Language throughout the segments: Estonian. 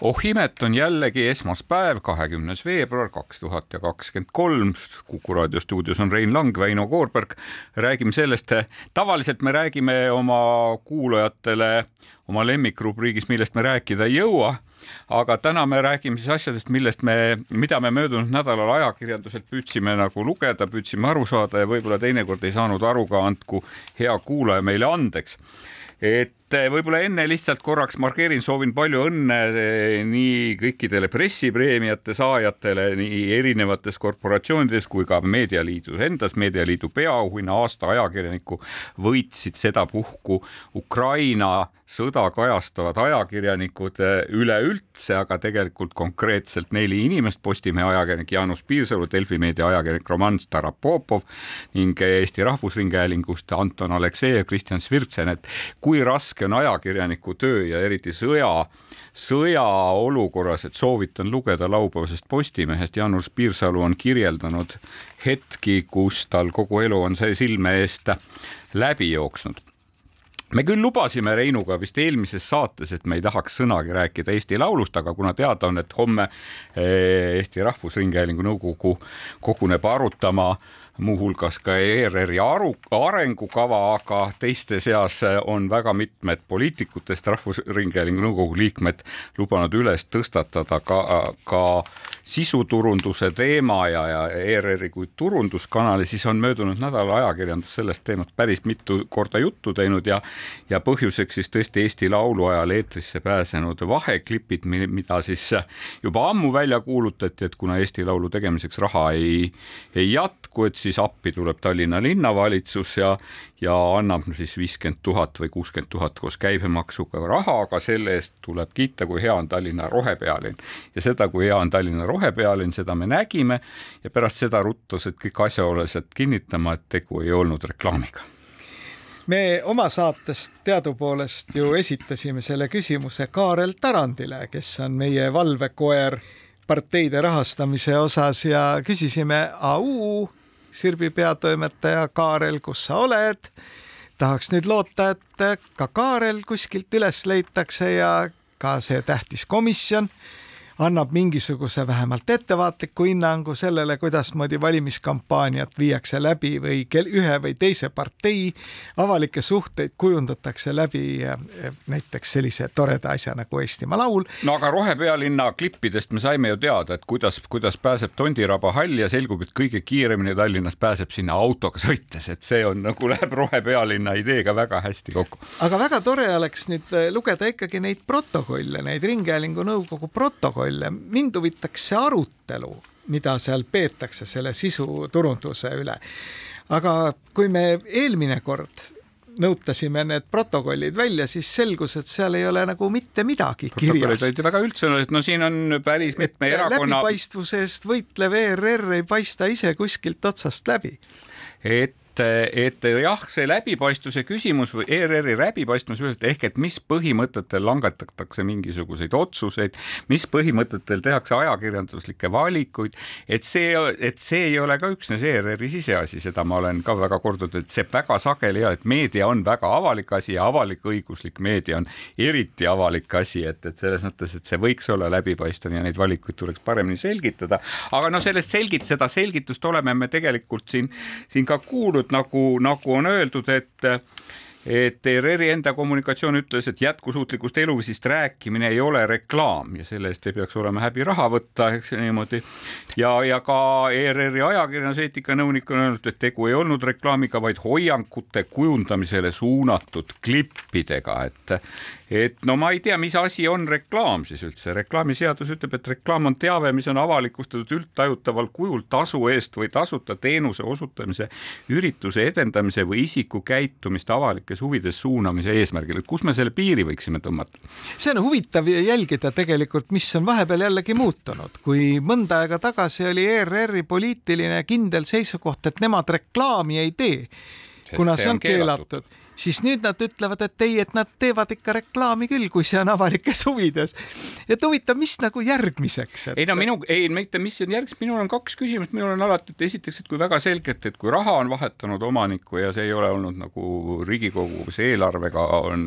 oh imet, on jällegi esmaspäev, kahekümnes veebruar kaks tuhat ja kakskümmend kolm. kuku raadio stuudios on Rein Lang, Väino Koorberg. räägime sellest, tavaliselt me räägime oma kuulajatele oma lemmikrubriigis, millest me rääkida ei jõua. aga täna me räägime siis asjadest, millest me, mida me möödunud nädalal ajakirjanduselt püüdsime nagu lugeda, püüdsime aru saada ja võib-olla teinekord ei saanud aru ka, andku hea kuulaja meile andeks et võib-olla enne lihtsalt korraks markeerin, soovin palju õnne eh, nii kõikidele pressipreemiate saajatele nii erinevates korporatsioonides kui ka Meedialiidus endas. meedialiidu peaauhinna aasta ajakirjaniku võitsid sedapuhku Ukraina sõda kajastavad ajakirjanikud eh, üleüldse, aga tegelikult konkreetselt neli inimest, Postimehe ajakirjanik Jaanus Piirsalu, Delfi meedia ajakirjanik Roman Starapopov ning Eesti Rahvusringhäälingust Anton Aleksejev, Kristjan Svirtsen, et kui raske on ajakirjaniku töö ja eriti sõja, sõjaolukorras, et soovitan lugeda laupäevasest Postimehest. Jaanus Piirsalu on kirjeldanud hetki, kus tal kogu elu on see silme eest läbi jooksnud me küll lubasime Reinuga vist eelmises saates, et me ei tahaks sõnagi rääkida Eesti Laulust, aga kuna teada on, et homme eh, Eesti Rahvusringhäälingu Nõukogu koguneb arutama äh, muuhulgas ka ERR-i aru, arengukava, aga teiste seas on väga mitmed poliitikutest Rahvusringhäälingu nõukogu liikmed lubanud üles tõstatada ka, ka sisuturunduse teema ja, ja ERR-i kui turunduskanali, siis on möödunud nädala ajakirjandus sellest teemast päris mitu korda juttu teinud ja ja põhjuseks siis tõesti Eesti Laulu ajal eetrisse pääsenud vaheklipid, mida siis juba ammu välja kuulutati, et kuna Eesti Laulu tegemiseks raha ei, ei jätku, et siis appi tuleb Tallinna linnavalitsus ja, ja annab siis viiskümmend tuhat või kuuskümmend tuhat koos käibemaksuga raha, aga selle eest tuleb kiita, kui hea on Tallinna rohepealinn. ja seda, kui hea on Tallinna rohepealinn, seda me nägime ja pärast seda rutasid kõik asjaolased kinnitama, et tegu ei olnud reklaamiga me oma saates teadupoolest ju esitasime selle küsimuse Kaarel Tarandile, kes on meie valvekoer parteide rahastamise osas ja küsisime, au, Sirbi peatoimetaja Kaarel, kus sa oled? tahaks nüüd loota, et ka Kaarel kuskilt üles leitakse ja ka see tähtis komisjon annab mingisuguse vähemalt ettevaatliku hinnangu sellele, kuidasmoodi valimiskampaaniat viiakse läbi või kel, ühe või teise partei avalikke suhteid kujundatakse läbi eh, näiteks sellise toreda asja nagu Eestimaa Laul. no aga Rohepealinna klippidest me saime ju teada, et kuidas, kuidas pääseb Tondiraba hall ja selgub, et kõige kiiremini Tallinnas pääseb sinna autoga sõites, et see on nagu läheb Rohepealinna ideega väga hästi kokku. aga väga tore oleks nüüd eh, lugeda ikkagi neid protokolle, neid Ringhäälingu nõukogu protokolle protokolle, mind huvitaks see arutelu, mida seal peetakse selle sisuturunduse üle. aga kui me eelmine kord nõutasime need protokollid välja, siis selgus, et seal ei ole nagu mitte midagi kirjas. väga üldsõnalised, no siin on päris mitme erakonna. läbipaistvuse eest võitlev ERR ei paista ise kuskilt otsast läbi. et et, et jah, see läbipaistvuse küsimus või ERR-i läbipaistvus ehk et mis põhimõtetel langetatakse mingisuguseid otsuseid, mis põhimõtetel tehakse ajakirjanduslikke valikuid, et see, et see ei ole ka üksnes ERR-i siseasi, seda ma olen ka väga kordanud, et see väga sageli ja et meedia on väga avalik asi ja avalik-õiguslik meedia on eriti avalik asi, et, et selles mõttes, et see võiks olla läbipaistev ja neid valikuid tuleks paremini selgitada. aga no sellest selgit-, seda selgitust oleme me tegelikult siin, siin ka kuulnud nagu, nagu on öeldud, et et ERR-i enda kommunikatsioon ütles, et jätkusuutlikust eluviisist rääkimine ei ole reklaam ja selle eest ei peaks olema häbi raha võtta, eks niimoodi. ja, ja ka ERR-i ajakirjanduseetika nõunik on öelnud, et tegu ei olnud reklaamiga, vaid hoiakute kujundamisele suunatud klippidega, et et no ma ei tea, mis asi on reklaam siis üldse, reklaamiseadus ütleb, et reklaam on teave, mis on avalikustatud üldtajutaval kujul tasu eest või tasuta teenuse osutamise, ürituse edendamise või isiku käitumist avalikes avalikes huvides suunamise eesmärgil, et kus me selle piiri võiksime tõmmata? see on huvitav jälgida tegelikult, mis on vahepeal jällegi muutunud, kui mõnda aega tagasi oli ERR-i poliitiline kindel seisukoht, et nemad reklaami ei tee, kuna see on keelatud, keelatud siis nüüd nad ütlevad, et ei, et nad teevad ikka reklaami küll, kui see on avalikes huvides. et huvitav, mis nagu järgmiseks et...? ei no minu, ei mitte, mis on järgmiseks, minul on kaks küsimust, minul on alati, et esiteks, et kui väga selgelt, et kui raha on vahetanud omanikku ja see ei ole olnud nagu Riigikogu, kus eelarvega on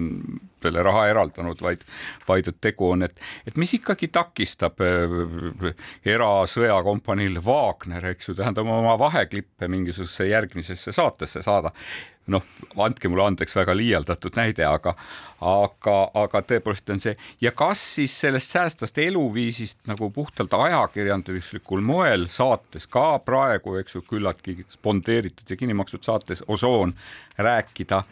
selle raha eraldanud, vaid, vaid et tegu on, et, et mis ikkagi takistab äh, erasõjakompaniil Wagner, eks ju, tähendab oma vaheklippe mingisugusesse järgmisesse saatesse saada noh, andke mulle andeks, väga liialdatud näide, aga, aga, aga tõepoolest on see ja kas siis sellest säästvast eluviisist nagu puhtalt ajakirjanduslikul moel saates ka praegu, eks ju, küllaltki spondeeritud ja kinni makstud saates Osoon rääkida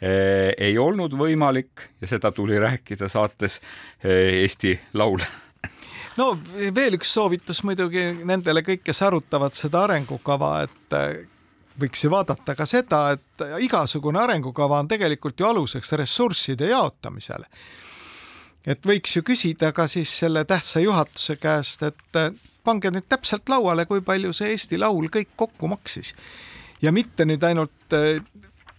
eh, ei olnud võimalik ja seda tuli rääkida saates eh, Eesti Laul. No veel üks soovitus muidugi nendele kõik, kes arutavad seda arengukava, et võiks ju vaadata ka seda, et igasugune arengukava on tegelikult ju aluseks ressursside jaotamisele. et võiks ju küsida ka siis selle tähtsa juhatuse käest, et pange nüüd täpselt lauale, kui palju see Eesti Laul kõik kokku maksis ja mitte nüüd ainult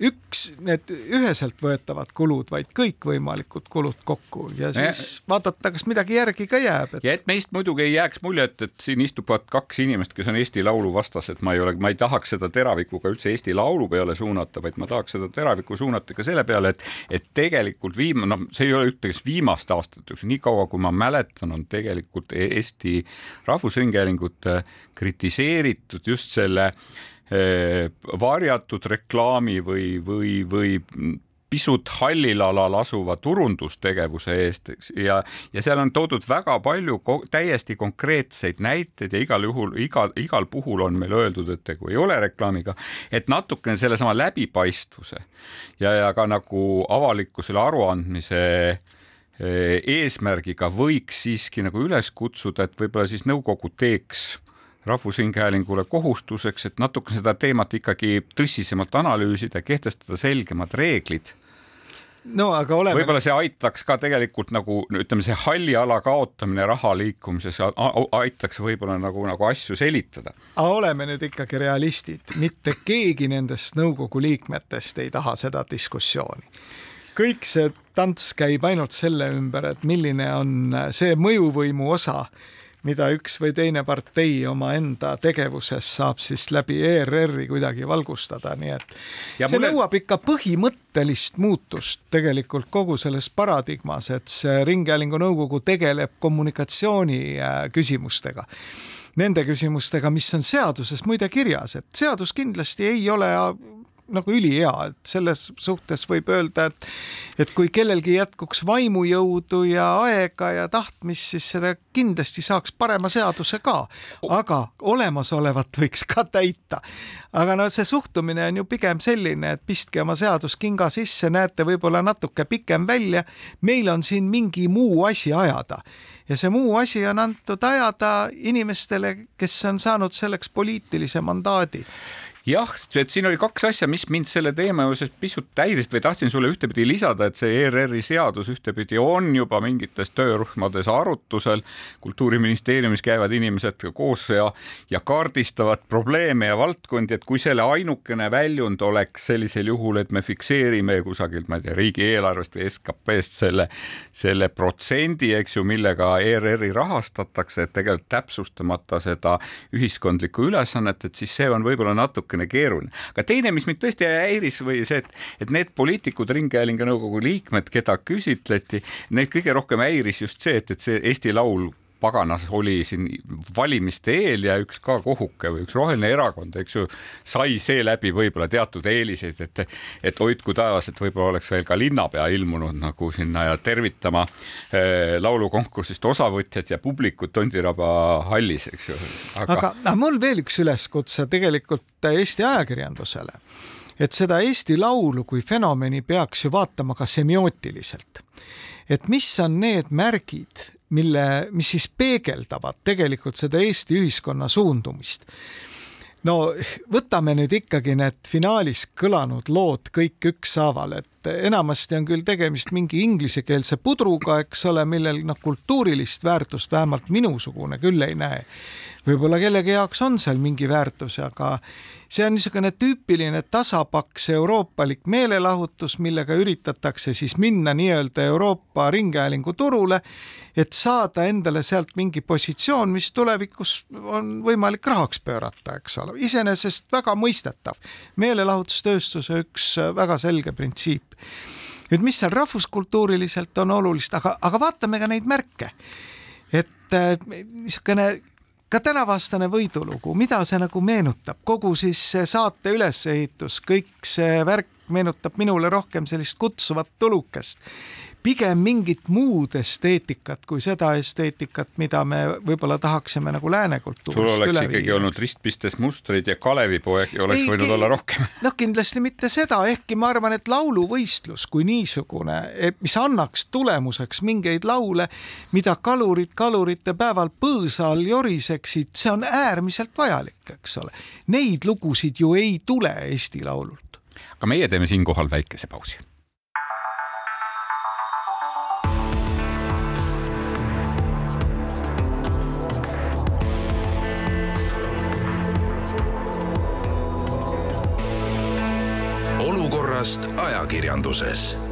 üks need üheselt võetavad kulud, vaid kõikvõimalikud kulud kokku. Ja siis ja, vaadata, kas midagi järgi ka jääb et.... ja et meist muidugi ei jääks muljet, et siin istuvad kaks inimest, kes on Eesti Laulu vastased, ma ei ole, ma ei tahaks seda teravikuga üldse Eesti Laulu peale suunata, vaid ma tahaks seda teravikku suunata ka selle peale, et, et tegelikult viimane, noh, see ei ole ühtegi viimast aastat, nii kaua kui ma mäletan, on tegelikult Eesti Rahvusringhäälingut kritiseeritud just selle äh, varjatud reklaami või, või, või pisut hallil alal asuva turundustegevuse eest, ja, ja seal on toodud väga palju ko täiesti konkreetseid näiteid ja igal juhul, iga, igal puhul on meil öeldud, et tegu ei ole reklaamiga, et natukene sellesama läbipaistvuse ja, ja ka nagu avalikkusele aruandmise eh, eesmärgiga võiks siiski nagu üles kutsuda, et võib-olla siis nõukogu teeks Rahvusringhäälingule kohustuseks, et natuke seda teemat ikkagi tõsisemalt analüüsida, kehtestada selgemad reeglid no aga oleme. võib-olla see aitaks ka tegelikult nagu ütleme, see halli ala kaotamine raha liikumises aitaks võib-olla nagu, nagu asju selitada. aga oleme nüüd ikkagi realistid, mitte keegi nendest nõukogu liikmetest ei taha seda diskussiooni. kõik see tants käib ainult selle ümber, et milline on see mõjuvõimu osa mida üks või teine partei omaenda tegevuses saab siis läbi ERR-i kuidagi valgustada, nii et ja see mulle... nõuab ikka põhimõttelist muutust tegelikult kogu selles paradigmas, et see Ringhäälingu nõukogu tegeleb kommunikatsiooni äh, küsimustega. Nende küsimustega, mis on seaduses muide kirjas, et seadus kindlasti ei ole nagu ülihea, et selles suhtes võib öelda, et et kui kellelgi jätkuks vaimujõudu ja aega ja tahtmist, siis seda kindlasti saaks parema seaduse ka, aga olemasolevat võiks ka täita. aga no see suhtumine on ju pigem selline, et pistke oma seadus kinga sisse, näete võib-olla natuke pikem välja, meil on siin mingi muu asi ajada. Ja see muu asi on antud ajada inimestele, kes on saanud selleks poliitilise mandaadi jah, et siin oli kaks asja, mis mind selle teema juures pisut häirisid või tahtsin sulle ühtepidi lisada, et see ERR-i seadus ühtepidi on juba mingites töörühmades arutusel. kultuuriministeeriumis käivad inimesed koos ja, ja kaardistavad probleeme ja valdkondi, et kui selle ainukene väljund oleks sellisel juhul, et me fikseerime kusagilt, ma ei tea, riigieelarvest või SKP-st selle, selle protsendi, eks ju, millega ERR-i rahastatakse, et tegelikult täpsustamata seda ühiskondlikku ülesannet, et siis see on võib-olla natuke natukene keeruline. aga teine, mis mind tõesti häiris või see, et, et need poliitikud, Ringhäälingu nõukogu liikmed, keda küsitleti, neid kõige rohkem häiris just see, et, et see Eesti Laul paganas oli siin valimiste eel ja üks ka kohuke või üks roheline erakond, eks ju, sai seeläbi võib-olla teatud eeliseid, et, et hoidku taevas, et võib-olla oleks veel ka linnapea ilmunud nagu sinna ja tervitama äh, laulukonkursist osavõtjad ja publikut Tondiraba hallis, eks ju. aga, aga, aga mul veel üks üleskutse tegelikult Eesti ajakirjandusele et seda Eesti Laulu kui fenomeni peaks ju vaatama ka semiootiliselt. et mis on need märgid, mille, mis siis peegeldavad tegelikult seda Eesti ühiskonna suundumist. no võtame nüüd ikkagi need finaalis kõlanud lood kõik ükshaaval, et enamasti on küll tegemist mingi inglisekeelse pudruga, eks ole, millel noh, kultuurilist väärtust vähemalt minusugune küll ei näe. võib-olla kellegi jaoks on seal mingi väärtus, aga see on niisugune tüüpiline tasapaks euroopalik meelelahutus, millega üritatakse siis minna nii-öelda Euroopa ringhäälingu turule, et saada endale sealt mingi positsioon, mis tulevikus on võimalik rahaks pöörata, eks ole, iseenesest väga mõistetav. meelelahutustööstuse üks väga selge printsiip nüüd, mis seal rahvuskultuuriliselt on olulist, aga, aga vaatame ka neid märke. et äh, niisugune ka tänavastane võidulugu, mida see nagu meenutab, kogu siis saate ülesehitus, kõik see värk meenutab minule rohkem sellist kutsuvat tulukest pigem mingit muud esteetikat kui seda esteetikat, mida me võib-olla tahaksime nagu lääne kultuurist sul oleks ikkagi viia. olnud ristpistes mustrid ja Kalevipoeg oleks ei, võinud ei, olla rohkem. noh, kindlasti mitte seda, ehkki ma arvan, et lauluvõistlus kui niisugune, mis annaks tulemuseks mingeid laule, mida kalurid kalurite päeval põõsa all joriseksid, see on äärmiselt vajalik, eks ole. Neid lugusid ju ei tule Eesti Laulult. Aga meie teeme siinkohal väikese pausi olukorrast ajakirjanduses.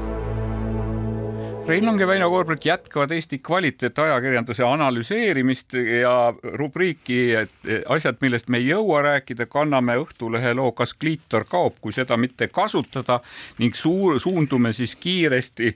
Rein Lang ja Väino Koorberg jätkavad Eesti kvaliteetajakirjanduse analüseerimist ja rubriiki asjad, millest me ei jõua rääkida, kanname Õhtulehe loo Kas kliitor kaob, kui seda mitte kasutada ning suur, suundume siis kiiresti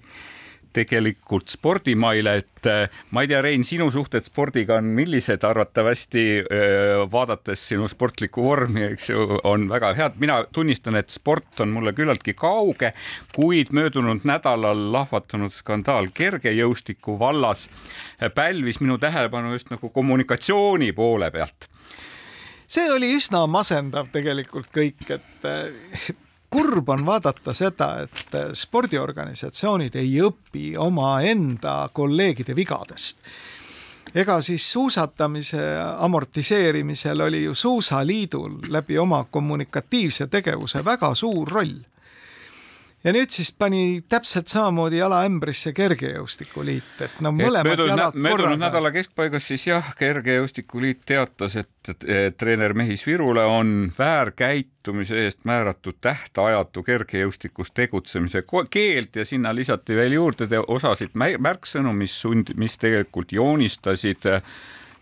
tegelikult spordimaile, et äh, ma ei tea, Rein, sinu suhted spordiga on millised arvatavasti äh, vaadates sinu sportlikku vormi, eks ju, on väga head. mina tunnistan, et sport on mulle küllaltki kauge, kuid möödunud nädalal lahvatanud skandaal kergejõustiku vallas pälvis minu tähelepanu just nagu kommunikatsiooni poole pealt see oli üsna masendav tegelikult kõik, et kurb on vaadata seda, et spordiorganisatsioonid ei õpi omaenda kolleegide vigadest. ega siis suusatamise amortiseerimisel oli ju Suusaliidul läbi oma kommunikatiivse tegevuse väga suur roll ja nüüd siis pani täpselt samamoodi jala ämbrisse kergejõustikuliit, et no mõlemad möödunud, jalad möödunud nädala keskpaigas siis jah, Kergejõustikuliit teatas, et, et, et treener Mehis Virule on väärkäitumise eest määratud tähtajatu kergejõustikus tegutsemise keeld ja sinna lisati veel juurde osasid märksõnu, mis sund, mis tegelikult joonistasid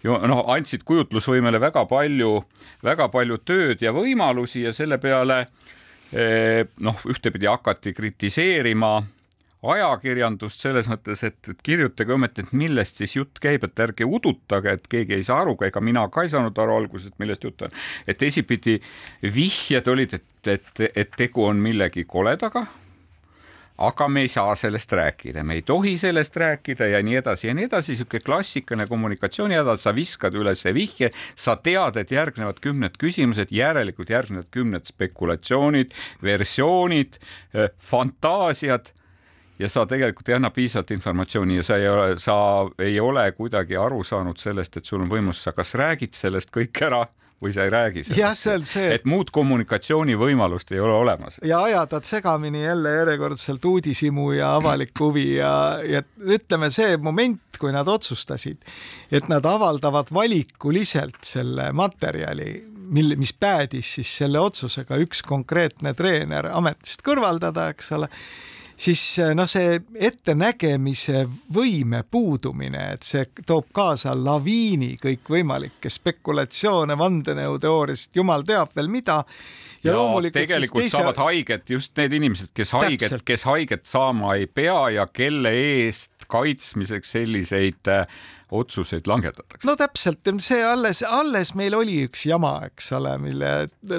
noh, andsid kujutlusvõimele väga palju, väga palju tööd ja võimalusi ja selle peale noh, ühtepidi hakati kritiseerima ajakirjandust selles mõttes, et, et kirjutage ometi, et millest siis jutt käib, et ärge udutage, et keegi ei saa aru, ega mina ka ei saanud aru alguses, millest jutt on. et teisipidi vihjed olid, et, et, et tegu on millegi koledaga aga me ei saa sellest rääkida, me ei tohi sellest rääkida ja nii edasi ja nii edasi, niisugune klassikaline kommunikatsioonihäda, sa viskad üles vihje, sa tead, et järgnevad kümned küsimused, järelikult järgnevad kümned spekulatsioonid, versioonid, fantaasiad ja sa tegelikult ei anna piisavalt informatsiooni ja sa ei ole, sa ei ole kuidagi aru saanud sellest, et sul on võimalus, sa kas räägid sellest kõik ära või sa ei räägi sellest. et muud kommunikatsioonivõimalust ei ole olemas. ja ajadad segamini jälle järjekordselt uudishimu ja avalikku huvi ja, ja ütleme, see moment, kui nad otsustasid, et nad avaldavad valikuliselt selle materjali, mille, mis päädis siis selle otsusega üks konkreetne treener ametist kõrvaldada, eks ole siis eh, noh, see ettenägemise võime puudumine, et see toob kaasa laviini kõikvõimalikke spekulatsioone, vandenõuteooriasid, jumal teab veel mida. ja, ja loomulikult tegelikult teise... saavad haiget just need inimesed, kes haiget, kes haiget saama ei pea ja kelle eest kaitsmiseks selliseid äh, otsuseid langetatakse. no täpselt, see alles, alles meil oli üks jama, eks ole, mille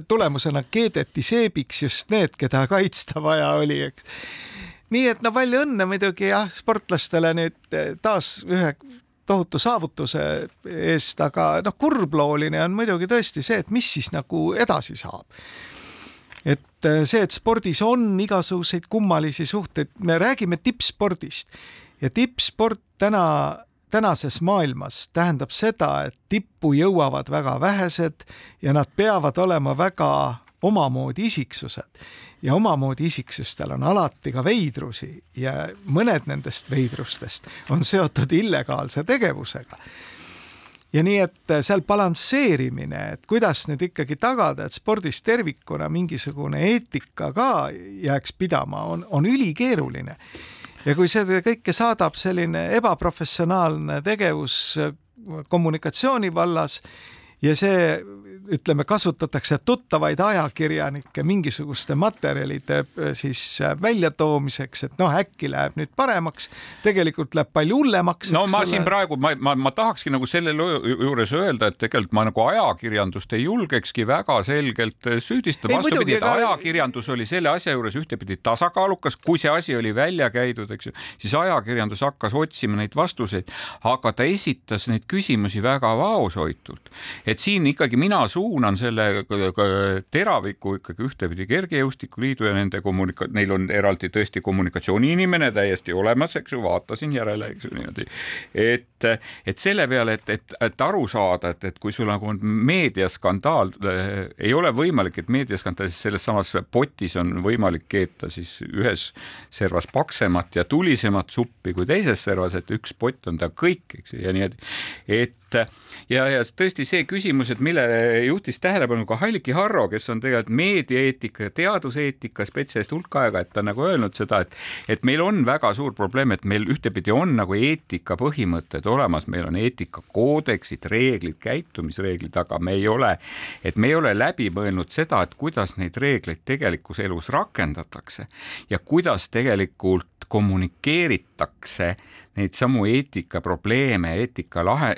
tulemusena keedeti seebiks just need, keda kaitsta vaja oli, eks nii et no palju õnne muidugi jah, sportlastele nüüd eh, taas ühe tohutu saavutuse eest, aga noh, kurblooline on muidugi tõesti see, et mis siis nagu edasi saab. et eh, see, et spordis on igasuguseid kummalisi suhteid, me räägime tippspordist ja tippsport täna tänases maailmas tähendab seda, et tippu jõuavad väga vähesed ja nad peavad olema väga omamoodi isiksused ja omamoodi isiksustel on alati ka veidrusi ja mõned nendest veidrustest on seotud illegaalse tegevusega ja nii, et seal balansseerimine, et kuidas nüüd ikkagi tagada, et spordis tervikuna mingisugune eetika ka jääks pidama, on, on ülikeeruline. ja kui seda kõike saadab selline ebaprofessionaalne tegevus kommunikatsiooni vallas ja see ütleme, kasutatakse tuttavaid ajakirjanikke mingisuguste materjalide äh, siis äh, väljatoomiseks, et noh, äkki läheb nüüd paremaks, tegelikult läheb palju hullemaks. no ma siin praegu, ma, ma, ma tahakski nagu selle juures öelda, et tegelikult ma nagu ajakirjandust ei julgekski väga selgelt äh, süüdistada, vastupidi, et ajakirjandus oli selle asja juures ühtepidi tasakaalukas, kui see asi oli välja käidud, eks ju, siis ajakirjandus hakkas otsima neid vastuseid, aga ta esitas neid küsimusi väga vaoshoitult. et siin ikkagi mina suunan selle teraviku ikkagi ühtepidi Kergejõustikuliidu ja nende kommunika-, neil on eraldi tõesti kommunikatsiooniinimene täiesti olemas, eks ju, vaatasin järele, eks ju niimoodi. et, et selle peale, et, et, et aru saada, et, et kui sul nagu on meediaskandaal, ei ole võimalik, et meediaskandaalis selles samas potis on võimalik keeta siis ühes servas paksemat ja tulisemat suppi kui teises servas, et üks pott on ta kõik, eks ju, ja nii, et ja, ja tõesti see küsimus, et millele juhtis tähelepanu ka Halliki Harro, kes on tegelikult meediaeetika ja teaduseetika spetsialist hulk aega, et ta on nagu öelnud seda, et, et meil on väga suur probleem, et meil ühtepidi on nagu eetika põhimõtted olemas, meil on eetikakoodeksid, reeglid, käitumisreeglid, aga me ei ole, et me ei ole läbi mõelnud seda, et kuidas neid reegleid tegelikus elus rakendatakse ja kuidas tegelikult kommunikeeritakse neid samu eetikaprobleeme, eetika lahe,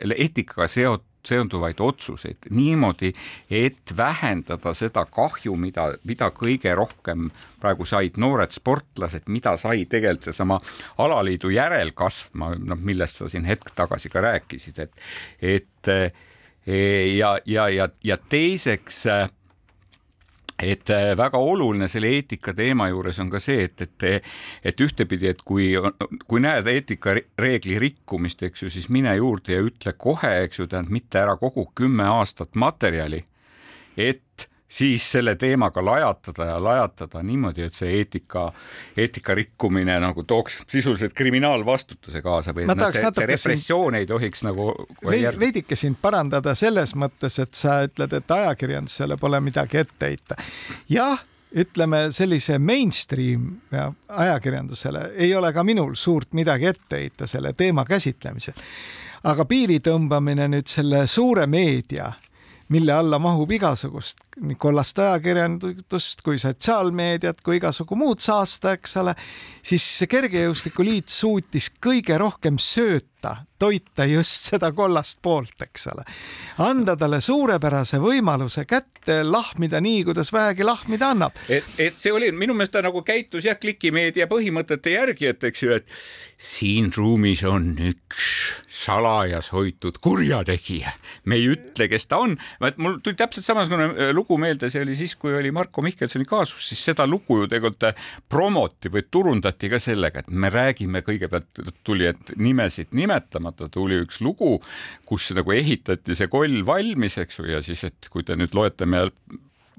eetikaga seotud seonduvaid otsuseid niimoodi, et vähendada seda kahju, mida, mida kõige rohkem praegu said noored sportlased, mida sai tegelikult seesama alaliidu järelkasv, noh, millest sa siin hetk tagasi ka rääkisid, et, et ja, ja, ja, ja teiseks et äh, väga oluline selle eetika teema juures on ka see, et, et, et ühtepidi, et kui, kui näed eetikareegli rikkumist, eks ju, siis mine juurde ja ütle kohe, eks ju, tähendab mitte ära kogu kümme aastat materjali, et siis selle teemaga lajatada ja lajatada niimoodi, et see eetika, eetika rikkumine nagu tooks sisuliselt kriminaalvastutuse kaasa või et nad, see, see repressioon siin, ei tohiks nagu veid, veidike sind parandada selles mõttes, et sa ütled, et ajakirjandusele pole midagi ette heita. jah ütleme sellise mainstream ajakirjandusele ei ole ka minul suurt midagi ette heita selle teema käsitlemisel. aga piiri tõmbamine nüüd selle suure meedia mille alla mahub igasugust nii kollast ajakirjandust kui sotsiaalmeediat kui igasugu muud saasta, eks ole, siis Kergejõustikuliit suutis kõige rohkem sööta, toita just seda kollast poolt, eks ole. anda talle suurepärase võimaluse kätte lahmida nii, kuidas vähegi lahmida annab. et, et see oli minu meelest ta nagu käitus jah, klikimeedia põhimõtete järgi, et eks ju, et siin ruumis on üks salajas hoitud kurjategija. me ei ütle, kes ta on, vaid mul tuli täpselt samasugune äh, lugu lugu meelde, see oli siis, kui oli Marko Mihkelsoni kaasus, siis seda lugu ju tegelikult promoti või turundati ka sellega, et me räägime, kõigepealt tuli, et nimesid nimetamata tuli üks lugu, kus nagu ehitati see koll valmis, eks ju, ja siis, et kui te nüüd loete me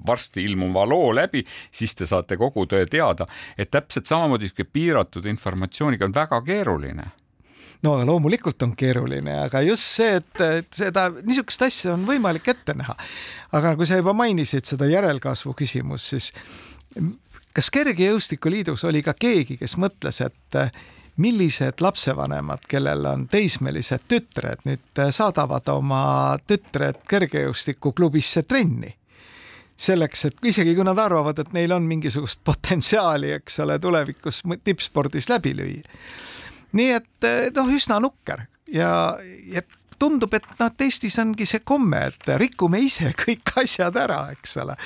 varsti ilmuva loo läbi, siis te saate kogu tõe teada, et täpselt samamoodi piiratud informatsiooniga on väga keeruline no loomulikult on keeruline, aga just see, et, et seda, niisugust asja on võimalik ette näha. aga kui sa juba mainisid seda järelkasvu küsimust, siis kas Kergejõustikuliidus oli ka keegi, kes mõtles, et millised lapsevanemad, kellel on teismelised tütred, nüüd saadavad oma tütred kergejõustikuklubisse trenni? selleks, et isegi kui nad arvavad, et neil on mingisugust potentsiaali, eks ole, tulevikus tippspordis läbi lüüa nii et eh, noh, üsna nukker. Ja, ja tundub, et noh, Eestis ongi see komme, et rikume ise kõik asjad ära, eks ole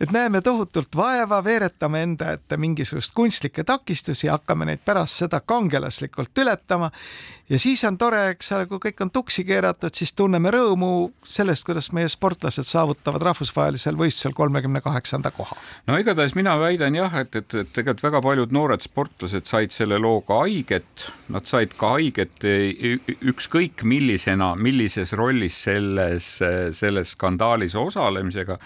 et näeme tohutult vaeva, veeretame enda ette mingisugust kunstlikke takistusi, hakkame neid pärast seda kangelaslikult ületama. Ja siis on tore, eks ole, kui kõik on tuksi keeratud, siis tunneme rõõmu sellest, kuidas meie sportlased saavutavad rahvusvahelisel võistlusel kolmekümne kaheksanda koha. no igatahes mina väidan jah, et, et, et tegelikult väga paljud noored sportlased said selle looga haiget, nad said ka haiget ükskõik millisena, millises rollis selles, selles skandaalis osalemisega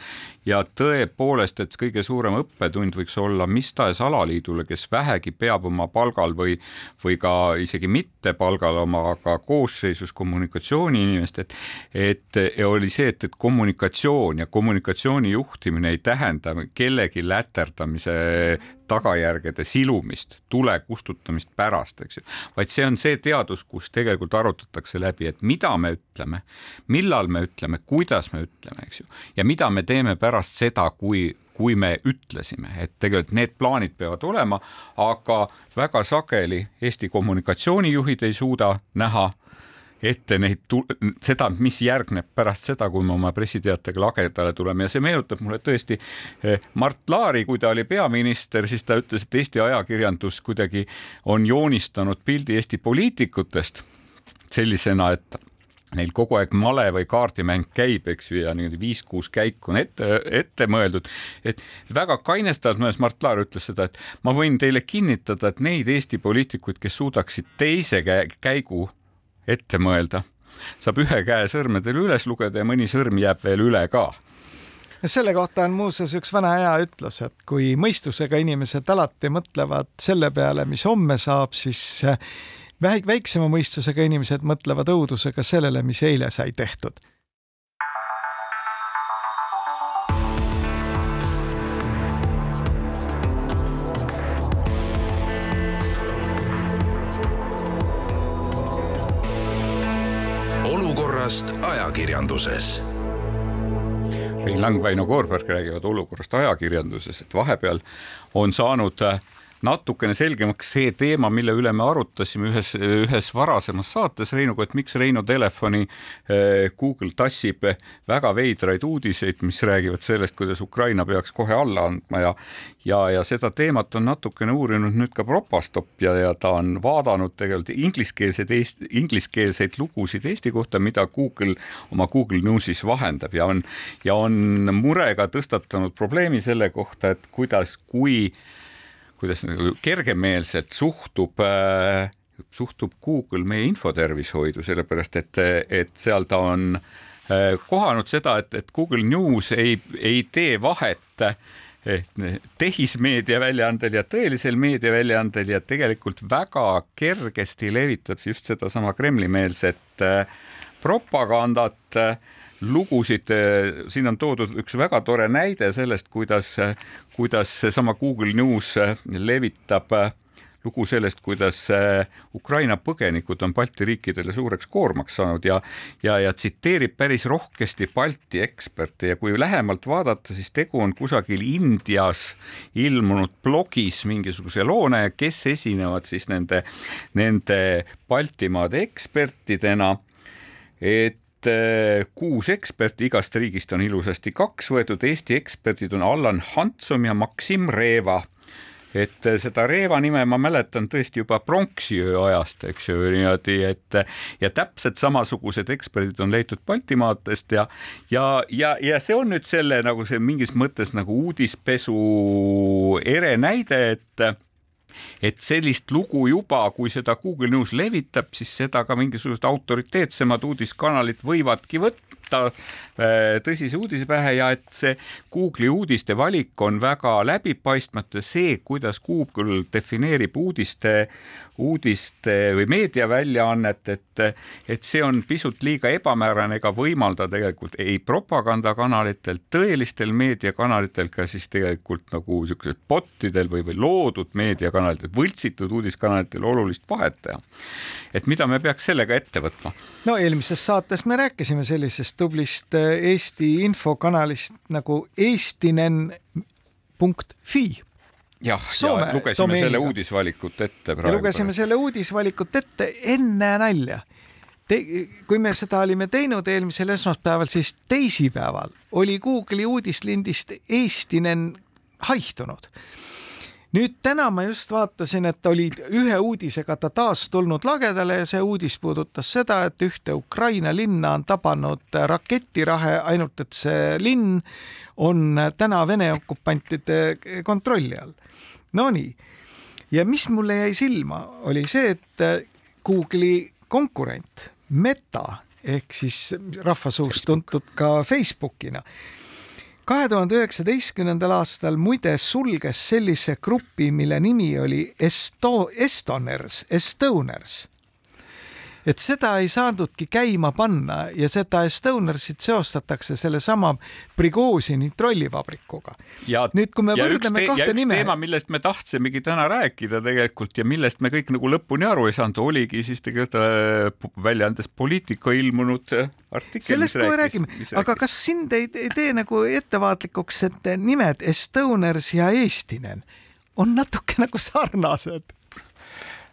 ja tõepoolest poolest, et kõige suurem õppetund võiks olla mis tahes alaliidule, kes vähegi peab oma palgal või, või ka isegi mitte palgal oma, aga koosseisus kommunikatsiooniinimest, et, et oli see, et, et kommunikatsioon ja kommunikatsiooni juhtimine ei tähenda kellegi läterdamise tagajärgede silumist, tule kustutamist pärast, eks ju, vaid see on see teadus, kus tegelikult arutatakse läbi, et mida me ütleme, millal me ütleme, kuidas me ütleme, eks ju, ja mida me teeme pärast seda, kui kui me ütlesime, et tegelikult need plaanid peavad olema, aga väga sageli Eesti kommunikatsioonijuhid ei suuda näha ette neid, seda, mis järgneb pärast seda, kui me oma pressiteatega lagedale tuleme ja see meenutab mulle tõesti eh, Mart Laari, kui ta oli peaminister, siis ta ütles, et Eesti ajakirjandus kuidagi on joonistanud pildi Eesti poliitikutest sellisena, et neil kogu aeg male või kaardimäng käib, eks ju, ja niimoodi viis-kuus käiku on ette, ette mõeldud. et väga kainestavalt mõnes Mart Laar ütles seda, et ma võin teile kinnitada, et neid Eesti poliitikuid, kes suudaksid teise käigu ette mõelda. saab ühe käe sõrmedel üles lugeda ja mõni sõrm jääb veel üle ka selle kohta on muuseas üks vana hea ütlus, et kui mõistusega inimesed alati mõtlevad selle peale, mis homme saab, siis väik-, väiksema mõistusega inimesed mõtlevad õudusega sellele, mis eile sai tehtud ajakirjanduses. Rein Lang, Väino Koorberg räägivad olukorrast ajakirjanduses, et vahepeal on saanud äh, natukene selgemaks see teema, mille üle me arutasime ühes, ühes varasemas saates Reinuga, et miks Reino telefoni eh, Google tassib väga veidraid uudiseid, mis räägivad sellest, kuidas Ukraina peaks kohe alla andma ja ja, ja seda teemat on natukene uurinud nüüd ka Propastop ja, ja ta on vaadanud tegelikult ingliskeelseid Eesti, ingliskeelseid lugusid Eesti kohta, mida Google oma Google Newsis vahendab ja on ja on murega tõstatanud probleemi selle kohta, et kuidas, kui kuidas nagu kergemeelselt suhtub äh, suhtub Google meie infotervishoidu, sellepärast et, et seal ta on äh, kohanud seda, et, et Google News ei, ei tee vahet tehismeedia väljaandel ja tõelisel meediaväljaandel ja tegelikult väga kergesti levitab just sedasama Kremli-meelset äh, propagandat lugusid, siin on toodud üks väga tore näide sellest, kuidas, kuidas seesama Google News levitab lugu sellest, kuidas Ukraina põgenikud on Balti riikidele suureks koormaks saanud ja, ja, ja tsiteerib päris rohkesti Balti eksperte ja kui lähemalt vaadata, siis tegu on kusagil Indias ilmunud blogis mingisuguse loone, kes esinevad siis nende, nende Baltimaade ekspertidena et Eh, kuus eksperti igast riigist on ilusasti kaks võetud, Eesti eksperdid on Allan Hantsom ja Maksim Reeva. Et eh, seda Reeva nime ma mäletan tõesti juba pronksiöö ajast, eks ju, niimoodi, et ja täpselt samasugused eksperdid on leitud Baltimaadest ja ja, ja, ja see on nüüd selle nagu see mingis mõttes nagu uudispesu ere näide, et et sellist lugu juba, kui seda Google News levitab, siis seda ka mingisugused autoriteetsemad uudiskanalid võivadki võtta äh, tõsise uudise pähe ja et see Google'i uudiste valik on väga läbipaistmatu ja see, kuidas Google defineerib uudiste, uudiste või meediaväljaannet, et, et see on pisut liiga ebamäärane ega võimalda tegelikult ei propagandakanalitel, tõelistel meediakanalitel ka siis tegelikult nagu niisugusel botidel või, või loodud meediakanalitel, võltsitud uudiskanalitel olulist vahet teha. et mida me peaks sellega ette võtma? no eelmises saates me rääkisime sellisest tublist äh, Eesti infokanalist nagu eestinen.fi jah, ja lugesime domeeniga. selle uudisvalikut ette praegu. lugesime selle uudisvalikut ette enne nalja. Te, kui me seda olime teinud eelmisel esmaspäeval, siis teisipäeval oli Google'i uudislindist Eestinen haihtunud. Nüüd täna ma just vaatasin, et oli ühe uudisega ta taas tulnud lagedale ja see uudis puudutas seda, et ühte Ukraina linna on tabanud raketirahe, ainult et see linn on täna Vene okupantide kontrolli all. Nonii, ja mis mulle jäi silma, oli see, et Google'i konkurent Meta ehk siis rahvasuus tuntud ka Facebookina kahe tuhande üheksateistkümnendal aastal muide sulges sellise grupi, mille nimi oli Esto-, Estoners, Estoners et seda ei saadudki käima panna ja seda Estonersit seostatakse sellesama Prigožini trollivabrikuga. nüüd, kui me võrdleme kahte nime. teema, millest me tahtsimegi täna rääkida tegelikult ja millest me kõik nagu lõpuni aru ei saanud, oligi siis tegelikult äh, väljaandes Poliitika ilmunud äh, artikkel. sellest kohe räägime, aga kas sind ei, ei tee nagu ettevaatlikuks, et nimed Estoners ja Eestinen on natuke nagu sarnased?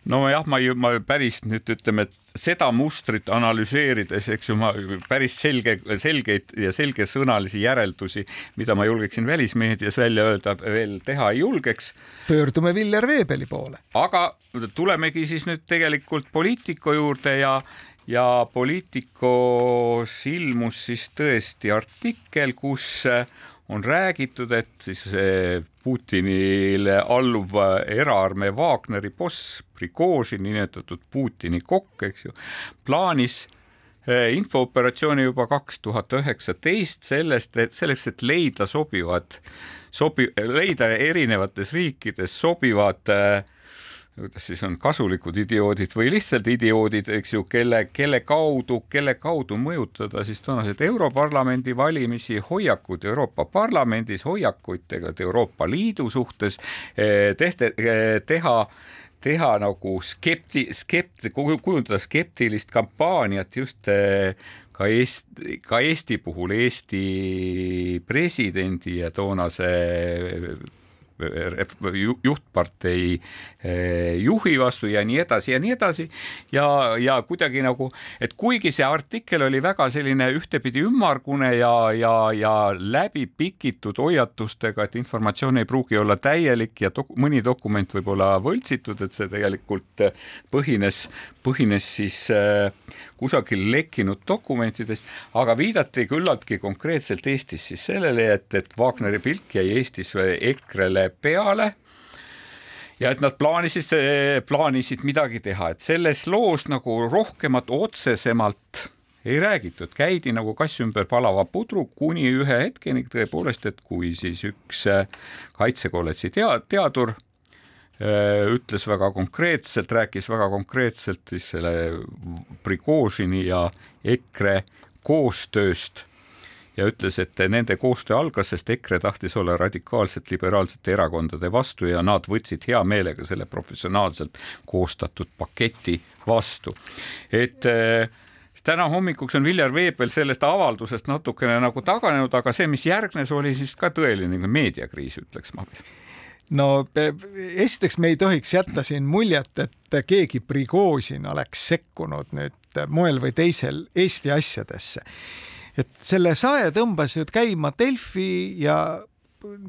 Nojah, ma ju, ma päris nüüd ütleme, et seda mustrit analüseerides, eks ju, ma päris selge, selgeid ja selgesõnalisi järeldusi, mida ma julgeksin välismeedias välja öelda, veel teha ei julgeks. pöördume Viljar Veebeli poole. aga tulemegi siis nüüd tegelikult poliitiku juurde ja ja Poliitikos ilmus siis tõesti artikkel, kus on räägitud, et siis Putinile alluv eraarmee Wagneri boss Prigožin, niinimetatud Putini kokk, eks ju, plaanis eh, infooperatsiooni juba kaks tuhat üheksateist sellest, et selleks, et leida sobivad, sobi-, leida erinevates riikides sobivad äh, kuidas siis on kasulikud idioodid või lihtsalt idioodid, eks ju, kelle, kelle kaudu, kelle kaudu mõjutada siis tõenäoliselt Europarlamendi valimisi, hoiakud Euroopa Parlamendis, hoiakuid tegelikult Euroopa Liidu suhtes, eh, tehte, eh, teha teha nagu skepti-, skept-, kujundada skeptilist kampaaniat just eh, ka Eesti, ka Eesti puhul Eesti presidendi ja toonase juhtpartei eh, juhi vastu ja nii edasi ja nii edasi. ja, ja kuidagi nagu, et kuigi see artikkel oli väga selline ühtepidi ümmargune ja, ja, ja läbi pikitud hoiatustega, et informatsioon ei pruugi olla täielik ja dok mõni dokument võib olla võltsitud, et see tegelikult põhines, põhines siis äh, kusagil lekkinud dokumentidest, aga viidati küllaltki konkreetselt Eestis siis sellele, et, et Wagneri pilk jäi Eestis EKRE-le peale. Ja et nad plaanisid, plaanisid midagi teha, et selles loos nagu rohkemat otsesemalt ei räägitud, käidi nagu kass ümber palava pudru kuni ühe hetkeni. Tõepoolest, et kui siis üks äh, kaitsekolledži tea-, teadur äh, ütles väga konkreetselt, rääkis väga konkreetselt siis selle Prigožini ja EKRE koostööst ja ütles, et nende koostöö algas, sest EKRE tahtis olla radikaalselt liberaalsete erakondade vastu ja nad võtsid hea meelega selle professionaalselt koostatud paketi vastu. et äh, täna hommikuks on Viljar Veepel sellest avaldusest natukene nagu taganenud, aga see, mis järgnes, oli siis ka tõeline meediakriis, ütleks ma no esiteks me ei tohiks jätta siin muljet, et keegi Prigožin oleks sekkunud nüüd moel või teisel Eesti asjadesse et selle sae tõmbas ju käima Delfi ja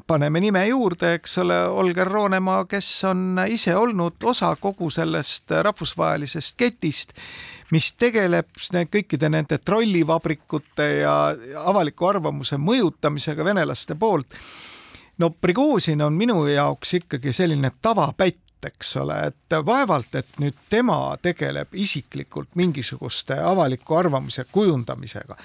paneme nime juurde, eks ole, Olger Roonemaa, kes on ise olnud osa kogu sellest rahvusvahelisest ketist, mis tegeleb kõikide nende trollivabrikute ja avaliku arvamuse mõjutamisega venelaste poolt. no Prigožin on minu jaoks ikkagi selline tavapätt, eks ole, et vaevalt, et nüüd tema tegeleb isiklikult mingisuguste avaliku arvamuse kujundamisega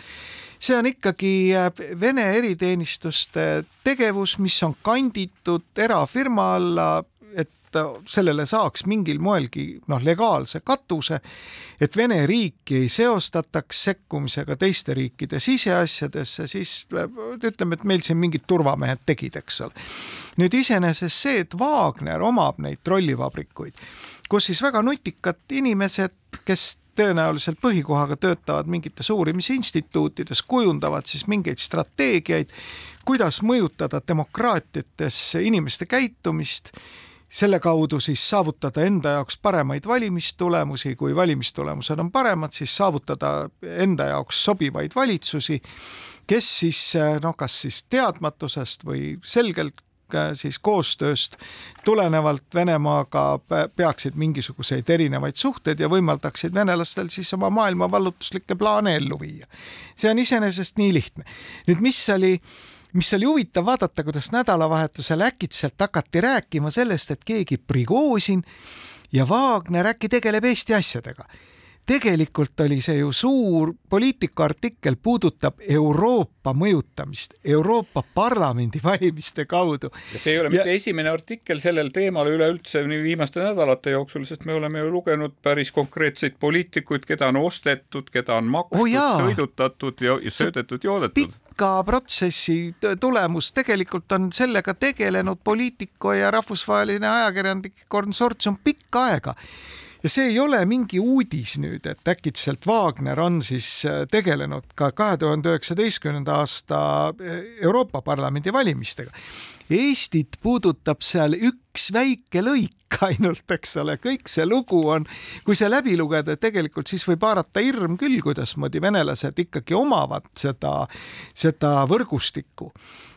see on ikkagi äh, Vene eriteenistuste tegevus, mis on kanditud erafirma alla, et sellele saaks mingil moelgi noh, legaalse katuse, et Vene riiki ei seostataks sekkumisega teiste riikide siseasjadesse, siis äh, ütleme, et meil siin mingid turvamehed tegid, eks ole. nüüd iseenesest see, et Wagner omab neid trollivabrikuid, kus siis väga nutikad inimesed, kes tõenäoliselt põhikohaga töötavad mingites uurimisinstituutides, kujundavad siis mingeid strateegiaid, kuidas mõjutada demokraatiates inimeste käitumist, selle kaudu siis saavutada enda jaoks paremaid valimistulemusi, kui valimistulemused on paremad, siis saavutada enda jaoks sobivaid valitsusi, kes siis noh, kas siis teadmatusest või selgelt siis koostööst tulenevalt Venemaaga peaksid mingisuguseid erinevaid suhteid ja võimaldaksid venelastel siis oma maailmavallutuslikke plaane ellu viia. see on iseenesest nii lihtne. nüüd, mis oli mis oli huvitav vaadata, kuidas nädalavahetusel äkitselt hakati rääkima sellest, et keegi Prigožin ja Wagner äkki tegeleb Eesti asjadega tegelikult oli see ju suur Politico artikkel, puudutab Euroopa mõjutamist Euroopa Parlamendi valimiste kaudu. ja see ei ole ja... mitte esimene artikkel sellel teemal üleüldse nii viimaste nädalate jooksul, sest me oleme ju lugenud päris konkreetseid poliitikuid, keda on ostetud, keda on makstud oh, sõidutatud ja, söödetud, joodetud. pika protsessi tulemus, tegelikult on sellega tegelenud Politico ja rahvusvaheline ajakirjanike konsortsium pikka aega ja see ei ole mingi uudis nüüd, et äkitselt Wagner on siis äh, tegelenud ka kahe tuhande üheksateistkümnenda aasta äh, Euroopa Parlamendi valimistega. Eestit puudutab seal üks väike lõik ainult, eks ole, kõik see lugu on, kui see läbi lugeda, tegelikult siis võib haarata hirm küll, kuidasmoodi venelased ikkagi omavad seda, seda võrgustikku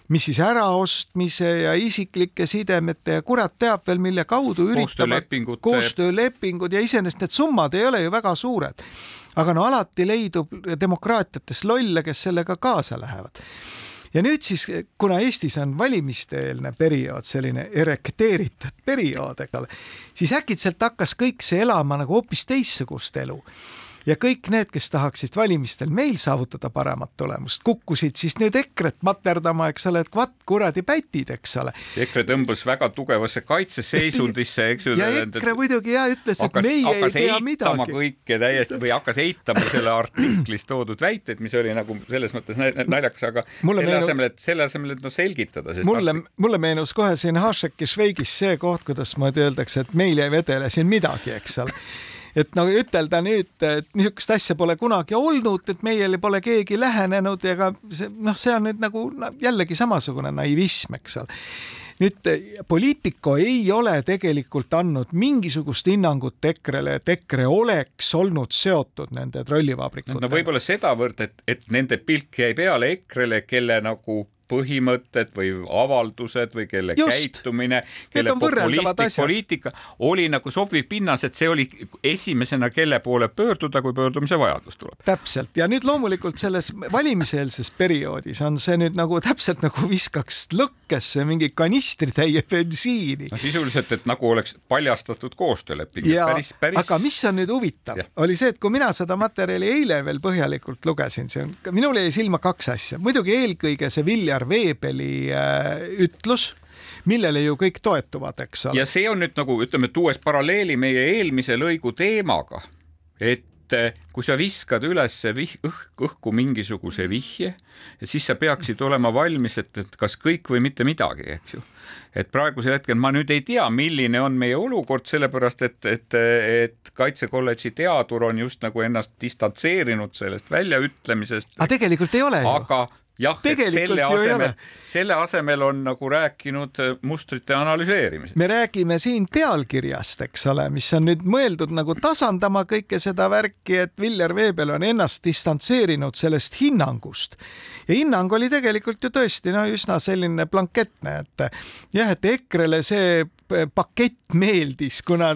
mis siis äraostmise ja isiklike sidemete ja kurat teab veel, mille kaudu üritavad koostöölepingud ja iseenesest need summad ei ole ju väga suured. aga no alati leidub demokraatiates lolle, kes sellega kaasa lähevad ja nüüd siis, kuna Eestis on valimiste-eelne periood, selline erekteeritud periood, eks ole, siis äkitselt hakkas kõik see elama nagu hoopis teistsugust elu ja kõik need, kes tahaksid valimistel meil saavutada paremat tulemust, kukkusid siis nüüd EKRE-t materdama, eks ole, et vat kuradi pätid, eks ole. EKRE tõmbas väga tugevasse kaitseseisundisse, eks ju. ja EKRE muidugi ja ütles, et meie ei tea midagi. kõike täiesti või hakkas eitama selle artiklis toodud väiteid, mis oli nagu selles mõttes naljakas, aga mulle selle meenu... asemel, et selle asemel, et no selgitada. mulle artik..., mulle meenus kohe siin Hašeki Šveigis see koht, kuidas moodi öeldakse, et meil ei vedele siin midagi, eks ole et no ütelda nüüd, et niisugust asja pole kunagi olnud, et meile pole keegi lähenenud ka see noh, see on nüüd nagu no, jällegi samasugune naivism, eks ole nüüd Politico ei ole tegelikult andnud mingisugust hinnangut EKRE-le, et EKRE oleks olnud seotud nende trollivabrikutega. no võib-olla sedavõrd, et, et nende pilk jäi peale EKRE-le, kelle nagu põhimõtted või avaldused või kelle Just. käitumine, kelle populistlik poliitika oli nagu sobiv pinnas, et see oli esimesena, kelle poole pöörduda, kui pöördumise vajadus tuleb. täpselt ja nüüd loomulikult selles valimiseelses perioodis on see nüüd nagu täpselt nagu viskaks lõkkesse mingi kanistritäie bensiini. no sisuliselt, et nagu oleks paljastatud koostööleping. päris, päris. aga mis on nüüd huvitav, oli see, et kui mina seda materjali eile veel põhjalikult lugesin, see on, minule jäi silma kaks asja, muidugi eelkõige see Vilja Ainar Veebeli äh, ütlus millele ju kõik toetuvad, eks ole. ja see on nüüd nagu ütleme, tuues paralleeli meie eelmise lõigu teemaga, et äh, kui sa viskad üles vih-, õhk, õhku mingisuguse vihje, siis sa peaksid olema valmis, et, et kas kõik või mitte midagi, eks ju. et praegusel hetkel ma nüüd ei tea, milline on meie olukord, sellepärast et, et, et Kaitsekolledži teadur on just nagu ennast distantseerinud sellest väljaütlemisest. aga tegelikult ei ole ju. aga jah, et selle asemel, selle asemel on nagu rääkinud äh, mustrite analüseerimisest. me räägime siin pealkirjast, eks ole, mis on nüüd mõeldud nagu tasandama kõike seda värki, et Viljar Veebel on ennast distantseerinud sellest hinnangust ja hinnang oli tegelikult ju tõesti no üsna selline blanketne, et jah, et EKRE-le see pakett meeldis, kuna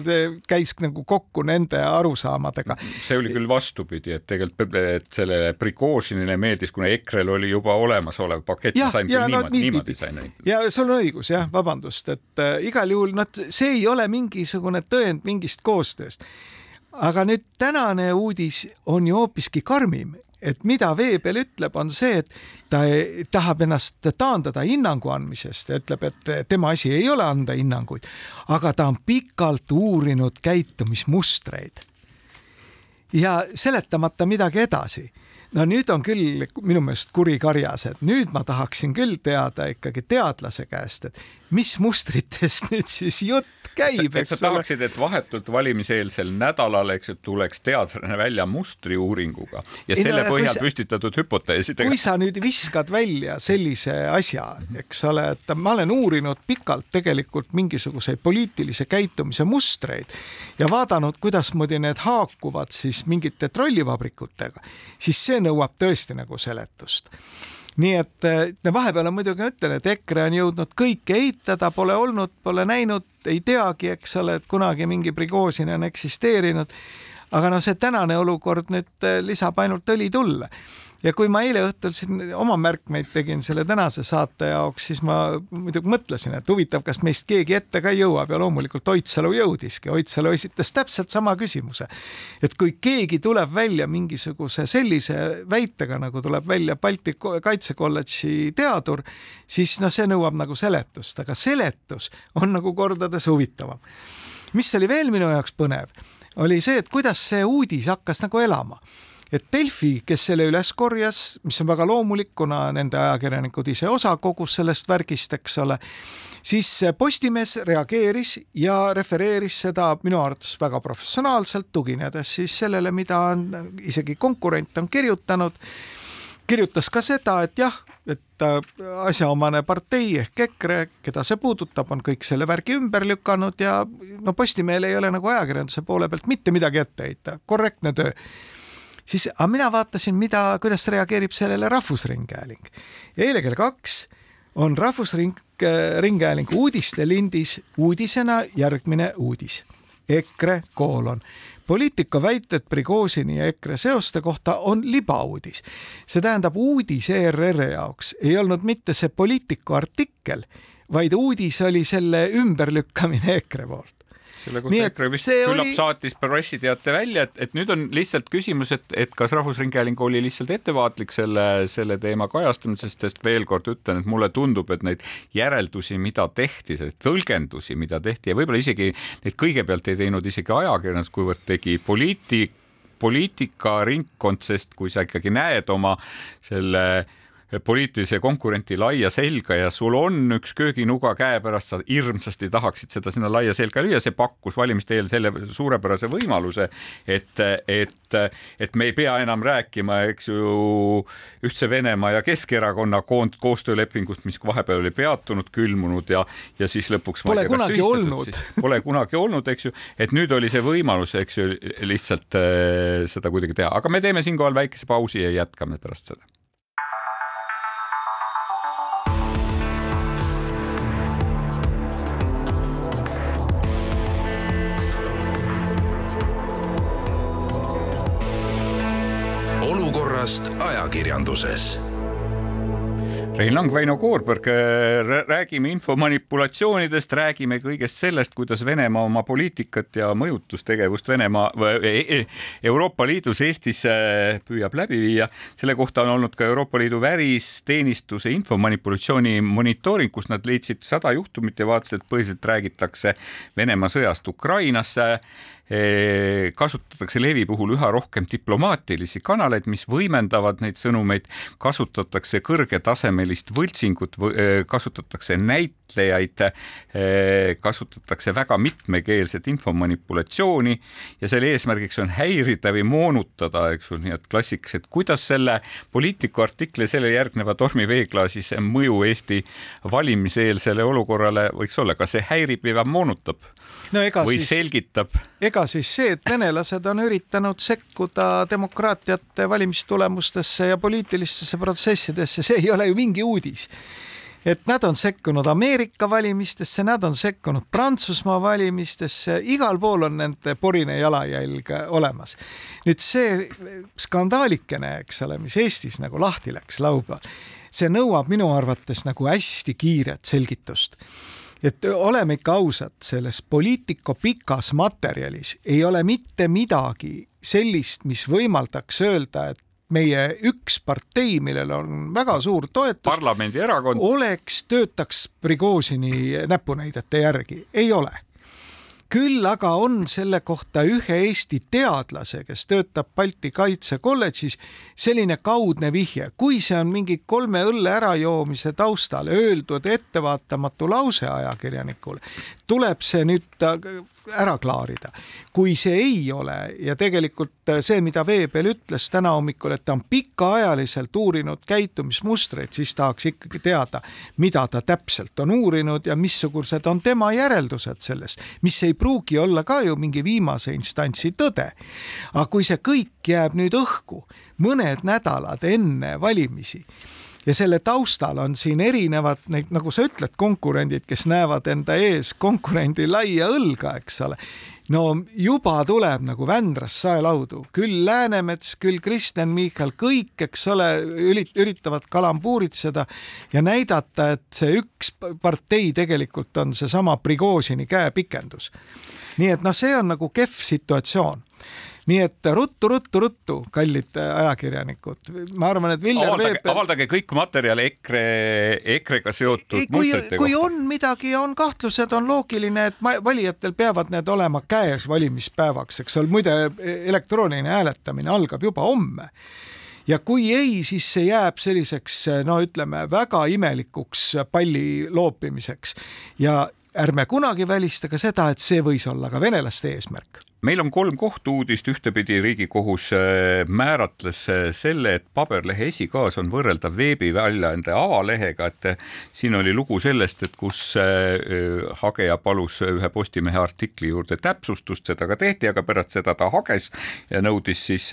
käis nagu kokku nende arusaamadega. see oli küll vastupidi, et tegelikult, et sellele Prigožinile meeldis, kuna EKRE-l oli juba olemasolev pakett, sain küll no, niimoodi, niimoodi sain. ja sul on õigus jah, vabandust, et äh, igal juhul noh, see ei ole mingisugune tõend mingist koostööst aga nüüd tänane uudis on ju hoopiski karmim, et mida Veebel ütleb, on see, et ta tahab ennast taandada hinnangu andmisest ja ütleb, et tema asi ei ole anda hinnanguid, aga ta on pikalt uurinud käitumismustreid. Ja seletamata midagi edasi no nüüd on küll minu meelest kuri karjas, et nüüd ma tahaksin küll teada ikkagi teadlase käest, et mis mustritest nüüd siis jutt käib, eks sa tahaksid, et vahetult valimiseelsel nädalal, eks ju, tuleks teadlane välja mustriuuringuga ja selle no, põhjal sa, püstitatud hüpoteesidega. kui sa nüüd viskad välja sellise asja, eks ole, et ma olen uurinud pikalt tegelikult mingisuguseid poliitilise käitumise mustreid ja vaadanud, kuidasmoodi need haakuvad siis mingite trollivabrikutega, siis see nõuab tõesti nagu seletust nii et no vahepeal on muidugi, ma ütlen, et EKRE on jõudnud kõike eitada, pole olnud, pole näinud, ei teagi, eks ole, et kunagi mingi Prigožin on eksisteerinud. aga noh, see tänane olukord nüüd lisab ainult õli tulle ja kui ma eile õhtul siin oma märkmeid tegin selle tänase saate jaoks, siis ma muidugi mõtlesin, et huvitav, kas meist keegi ette ka jõuab ja loomulikult Oidsalu jõudiski. Oidsalu esitas täpselt sama küsimuse. et kui keegi tuleb välja mingisuguse sellise väitega, nagu tuleb välja Balti Kaitsekolledži teadur, siis noh, see nõuab nagu seletust, aga seletus on nagu kordades huvitavam. mis oli veel minu jaoks põnev, oli see, et kuidas see uudis hakkas nagu elama et Delfi, kes selle üles korjas, mis on väga loomulik, kuna nende ajakirjanikud ise osa kogus sellest värgist, eks ole, siis Postimees reageeris ja refereeris seda minu arvates väga professionaalselt, tuginedes siis sellele, mida on isegi konkurent on kirjutanud. Kirjutas ka seda, et jah, et äh, asjaomane partei ehk EKRE, keda see puudutab, on kõik selle värgi ümber lükanud ja no Postimehel ei ole nagu ajakirjanduse poole pealt mitte midagi ette heita, korrektne töö siis, aga mina vaatasin, mida, kuidas reageerib sellele Rahvusringhääling. eile kell kaks on Rahvusringhäälingu uudistelindis uudisena järgmine uudis. EKRE koolon poliitika väited Prigožini ja EKRE seoste kohta on libauudis. see tähendab, uudis ERR-i jaoks ei olnud mitte see Politico artikkel, vaid uudis oli selle ümberlükkamine EKRE poolt selle kohta EKRE vist küllap oli... saatis pressiteate välja, et, et nüüd on lihtsalt küsimus, et, et kas Rahvusringhääling oli lihtsalt ettevaatlik selle, selle teema kajastamisest, sest veel kord ütlen, et mulle tundub, et neid järeldusi, mida tehti, tõlgendusi, mida tehti ja võib-olla isegi neid kõigepealt ei teinud isegi ajakirjandus, kuivõrd tegi poliitik, poliitikaringkond, sest kui sa ikkagi näed oma selle äh, poliitilise konkurenti laia selga ja sul on üks kööginuga käepärast, sa hirmsasti tahaksid seda sinna laia selga lüüa, see pakkus valimiste eel selle suurepärase võimaluse, et, et, et me ei pea enam rääkima, eks ju, Ühtse Venemaa ja Keskerakonna koond koostöölepingust, mis vahepeal oli peatunud, külmunud ja, ja siis lõpuks pole kunagi olnud. Pole kunagi olnud, eks ju, et nüüd oli see võimalus, eks ju, lihtsalt äh, seda kuidagi teha, aga me teeme siinkohal väikese pausi ja jätkame pärast seda olukorrast ajakirjanduses. Rein Lang, Väino Koorberg, äh, räägime infomanipulatsioonidest, räägime kõigest sellest, kuidas Venemaa oma poliitikat ja mõjutustegevust Venemaa, e, e, Euroopa Liidus, Eestis äh, püüab läbi viia. selle kohta on olnud ka Euroopa Liidu välisteenistuse infomanipulatsiooni monitooring, kus nad leidsid sada juhtumit ja vaatasid, et põhiliselt räägitakse Venemaa sõjast Ukrainasse kasutatakse levi puhul üha rohkem diplomaatilisi kanaleid, mis võimendavad neid sõnumeid, kasutatakse kõrgetasemelist võltsingut, kasutatakse näitlejaid, kasutatakse väga mitmekeelset infomanipulatsiooni ja selle eesmärgiks on häirida või moonutada, eks ju, nii et klassiks, et kuidas selle poliitiku artikli selle järgneva tormi veeklaasis mõju Eesti valimiseelsele olukorrale võiks olla, kas see häirib või moonutab? No, või siis... selgitab? Ega siis see, et venelased on üritanud sekkuda demokraatiate valimistulemustesse ja poliitilistesse protsessidesse, see ei ole ju mingi uudis et nad on sekkunud Ameerika valimistesse, nad on sekkunud Prantsusmaa valimistesse, igal pool on nende porine jalajälg olemas. nüüd see skandaalikene, eks ole, mis Eestis nagu lahti läks laupäeval, see nõuab minu arvates nagu hästi kiiret selgitust et oleme ikka ausad, selles poliitika pikas materjalis ei ole mitte midagi sellist, mis võimaldaks öelda, et meie üks partei, millel on väga suur toetus, parlamendierakond, oleks, töötaks Prigožini näpunäidete järgi, ei ole küll aga on selle kohta ühe Eesti teadlase, kes töötab Balti Kaitsekolledžis, selline kaudne vihje, kui see on mingi kolme õlle ärajoomise taustal öeldud ettevaatamatu lause ajakirjanikule, tuleb see nüüd ära klaarida. kui see ei ole ja tegelikult see, mida Veebel ütles täna hommikul, et ta on pikaajaliselt uurinud käitumismustreid, siis tahaks ikkagi teada, mida ta täpselt on uurinud ja missugused on tema järeldused sellest, mis ei pruugi olla ka ju mingi viimase instantsi tõde. aga kui see kõik jääb nüüd õhku mõned nädalad enne valimisi ja selle taustal on siin erinevad neid, nagu sa ütled, konkurendid, kes näevad enda ees konkurendi laia õlga, eks ole. no juba tuleb nagu Vändrast saelaudu, küll Läänemets, küll Kristen Michal, kõik, eks ole, üritavad kalambuuritseda ja näidata, et see üks partei tegelikult on seesama Prigožini käepikendus. nii et noh, see on nagu kehv situatsioon nii et ruttu-ruttu-ruttu, kallid ajakirjanikud, ma arvan, et Viljar avaldage, Veeber... avaldage kõik materjal EKRE, EKRE-ga seotud kui, kui kohta. on midagi, on kahtlused, on loogiline, et valijatel peavad need olema käes valimispäevaks, eks ole, muide elektrooniline hääletamine algab juba homme. Ja kui ei, siis see jääb selliseks no ütleme väga imelikuks palli loopimiseks. Ja ärme kunagi välista ka seda, et see võis olla ka venelaste eesmärk meil on kolm kohtu-uudist, ühtepidi Riigikohus äh, määratles äh, selle, et paberlehe esikaas on võrreldav veebiväljaande avalehega, et äh, siin oli lugu sellest, et kus hageja palus ühe Postimehe artikli juurde täpsustust, seda ka tehti, aga pärast seda ta hages ja nõudis siis,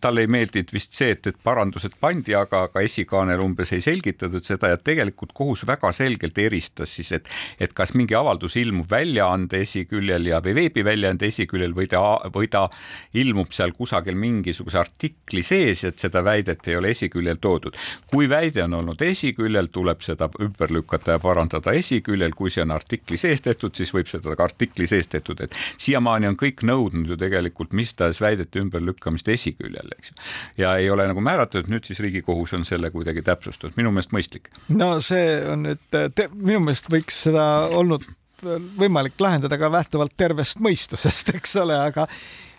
talle ei meeldinud vist see, et, et parandused pandi, aga, aga esikaanel umbes ei selgitatud seda ja tegelikult kohus väga selgelt eristas siis, et, et kas mingi avaldus ilmub väljaande esiküljel ja või veebi veebiväljaande esiküljel või ta, või ta ilmub seal kusagil mingisuguse artikli sees, et seda väidet ei ole esiküljel toodud. kui väide on olnud esiküljel, tuleb seda ümber lükata ja parandada esiküljel, kui see on artikli sees tehtud, siis võib seda ka artikli sees tehtud, et siiamaani on kõik nõudnud ju tegelikult mis tahes väidete ümberlükkamist esiküljel, eks ju. ja ei ole nagu määratud, nüüd siis Riigikohus on selle kuidagi täpsustanud, minu meelest mõistlik. no see on nüüd, minu meelest võiks seda olnud võimalik lahendada ka lähtuvalt tervest mõistusest, eks ole, aga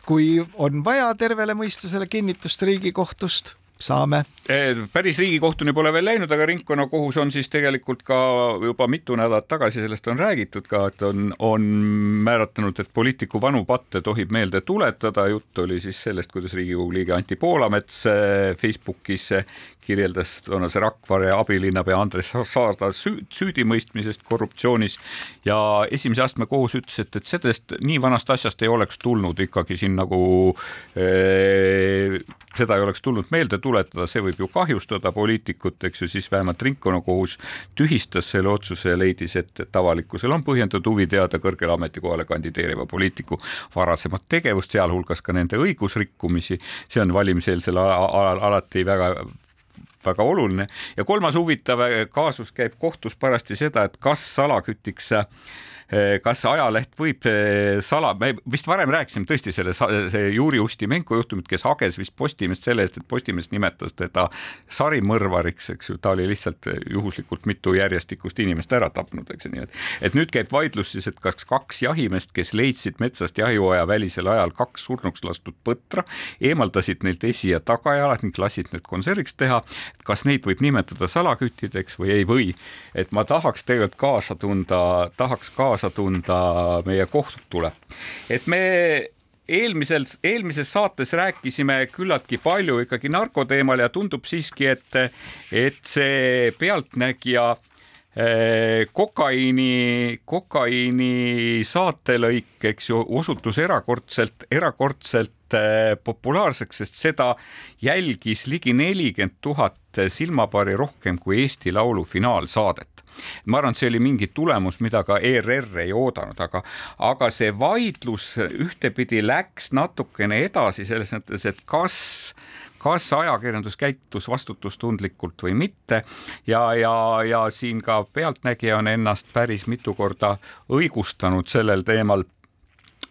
kui on vaja tervele mõistusele kinnitust Riigikohtust, saame. päris Riigikohtuni pole veel läinud, aga ringkonnakohus on siis tegelikult ka juba mitu nädalat tagasi, sellest on räägitud ka, et on, on määratlenud, et poliitiku vanu patte tohib meelde tuletada, jutt oli siis sellest, kuidas Riigikogu liige Anti Poolamets eh, Facebookis kirjeldas toonase Rakvere abilinnapea Andres Saarda süüdimõistmisest korruptsioonis ja esimese astme kohus ütles, et, et sellest nii vanast asjast ei oleks tulnud ikkagi siin nagu ee, seda ei oleks tulnud meelde tuletada, see võib ju kahjustada poliitikut, eks ju, siis vähemalt ringkonnakohus tühistas selle otsuse ja leidis, et, et avalikkusel on põhjendatud huvi teada kõrgele ametikohale kandideeriva poliitiku varasemat tegevust, sealhulgas ka nende õigusrikkumisi. see on valimiseelsel alal alati väga väga oluline. Ja kolmas huvitav kaasus käib kohtus parajasti seda, et kas salakütiks Eh, kas ajaleht võib eh, sala, me vist varem rääkisime tõesti selle, see Juri Ustimenko juhtumit, kes hages vist Postimeest selle eest, et Postimees nimetas teda sarimõrvariks, eks ju, ta oli lihtsalt eh, juhuslikult mitu järjestikust inimest ära tapnud, eks ju, nii et, et nüüd käib vaidlus siis, et kas kaks jahimeest, kes leidsid metsast jahihoia välisel ajal kaks surnuks lastud põtra, eemaldasid neilt esi- ja tagajalad ning lasid need konserviks teha, kas neid võib nimetada salaküttideks või ei või, et ma tahaks tegelikult kaasa tunda, tahaks kaasa kaasa tunda meie kohtule. et me eelmisel, eelmises saates rääkisime küllaltki palju ikkagi narkoteemal ja tundub siiski, et, et see Pealtnägija kokaiini, kokaiini saatelõik, eks ju, osutus erakordselt, erakordselt eh, populaarseks, sest seda jälgis ligi nelikümmend tuhat silmapari rohkem kui Eesti Laulu finaalsaadet. Ma arvan, et see oli mingi tulemus, mida ka ERR ei oodanud, aga, aga see vaidlus ühtepidi läks natukene edasi selles mõttes, et kas kas ajakirjandus käitus vastutustundlikult või mitte. Ja, ja, ja siin ka Pealtnägija on ennast päris mitu korda õigustanud sellel teemal.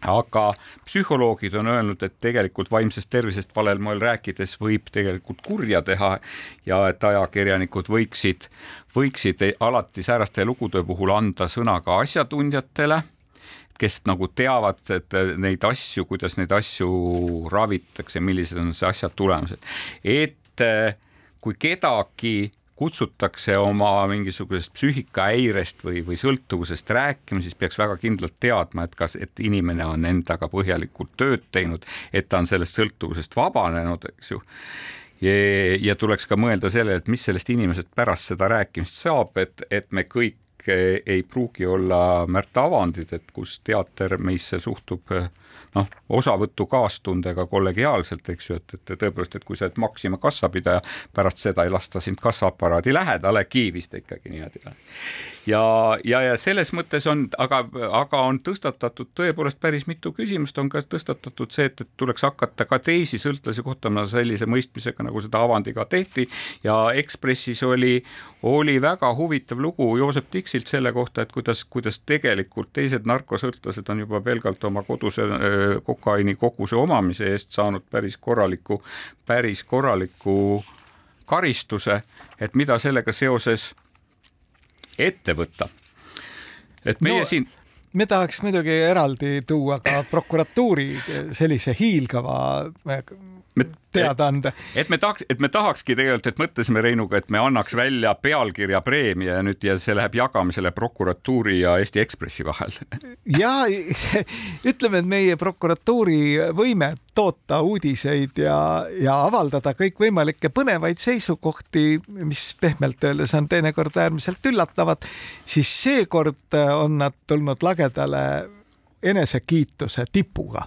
Aga psühholoogid on öelnud, et tegelikult vaimsest tervisest valel moel rääkides võib tegelikult kurja teha ja et ajakirjanikud võiksid, võiksid alati sääraste lugude puhul anda sõna ka asjatundjatele kes nagu teavad, et neid asju, kuidas neid asju ravitakse, millised on see asja tulemused, et kui kedagi kutsutakse oma mingisugusest psüühikahäirest või, või sõltuvusest rääkima, siis peaks väga kindlalt teadma, et kas, et inimene on endaga põhjalikult tööd teinud, et ta on sellest sõltuvusest vabanenud, eks ju. Ja, ja tuleks ka mõelda sellele, et mis sellest inimesest pärast seda rääkimist saab, et, et me kõik ei pruugi olla Märt Avandid, et kus teater meisse suhtub noh, osavõtu kaastundega kollegiaalselt, eks ju, et, et tõepoolest, et kui sa oled Maxima kassapidaja, pärast seda ei lasta sind kassaaparaadi lähedale, kiivist ikkagi niimoodi. Ja, ja, ja selles mõttes on, aga, aga on tõstatatud tõepoolest päris mitu küsimust, on ka tõstatatud see, et, et tuleks hakata ka teisi sõltlasi kohtama sellise mõistmisega, nagu seda avandiga tehti. Ja Ekspressis oli, oli väga huvitav lugu Joosep Tiksilt selle kohta, et kuidas, kuidas tegelikult teised narkosõltlased on juba pelgalt oma koduse kokaiini koguse omamise eest saanud päris korraliku, päris korraliku karistuse, et mida sellega seoses ette võtta. et meie no, siin me tahaks muidugi eraldi tuua ka prokuratuuri sellise hiilgava me teada anda. et me tahaks, et me tahakski tegelikult, et mõtlesime Reinuga, et me annaks välja pealkirja preemia ja nüüd ja see läheb jagamisele prokuratuuri ja Eesti Ekspressi vahel. ja ütleme, et meie prokuratuuri võime toota uudiseid ja, ja avaldada kõikvõimalikke põnevaid seisukohti, mis pehmelt öeldes on teinekord äärmiselt üllatavad, siis seekord on nad tulnud lagedale enesekiituse tipuga.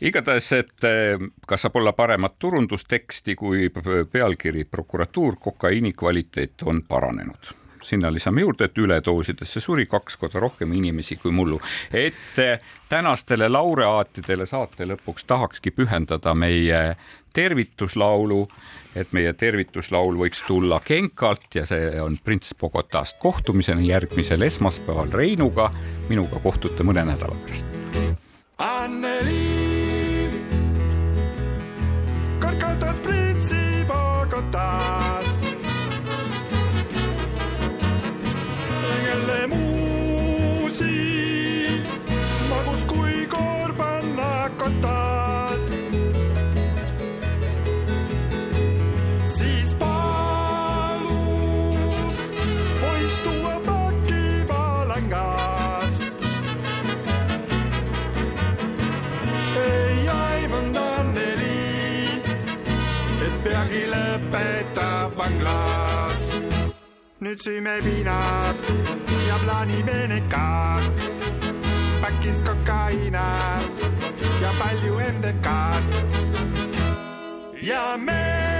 Igatahes, et eh, kas saab olla paremat turundusteksti kui pealkiri prokuratuur, kokaiini kvaliteet on paranenud sinna lisame juurde, et üledoosidesse suri kaks korda rohkem inimesi kui mullu. et eh, tänastele laureaatidele saate lõpuks tahakski pühendada meie tervituslaulu, et meie tervituslaul võiks tulla Genkalt ja see on Prints Bogotast. kohtumiseni järgmisel esmaspäeval Reinuga, minuga kohtute mõne nädala pärast. Anneli lõpetab vanglas. nüüd süüme viinad ja plaanime nekad, pakis kokaiina ja palju MDK-d. ja meil,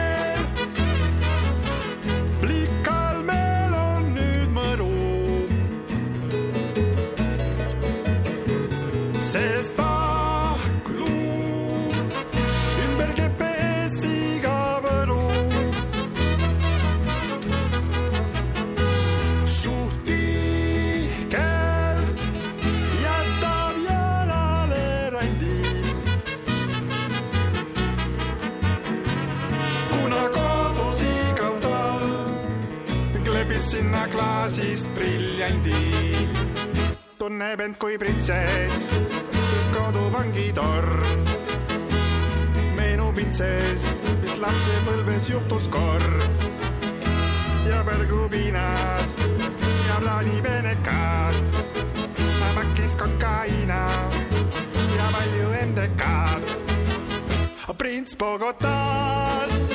briljandi. tunneb end kui printsess, sest koduvangitorn meenub intsest, mis lapsepõlves juhtus kord. ja põrgupiinad ja plaanivenekad, pakis kokaiina ja palju MDK-d. prints Bogotas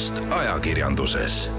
olukorrast ajakirjanduses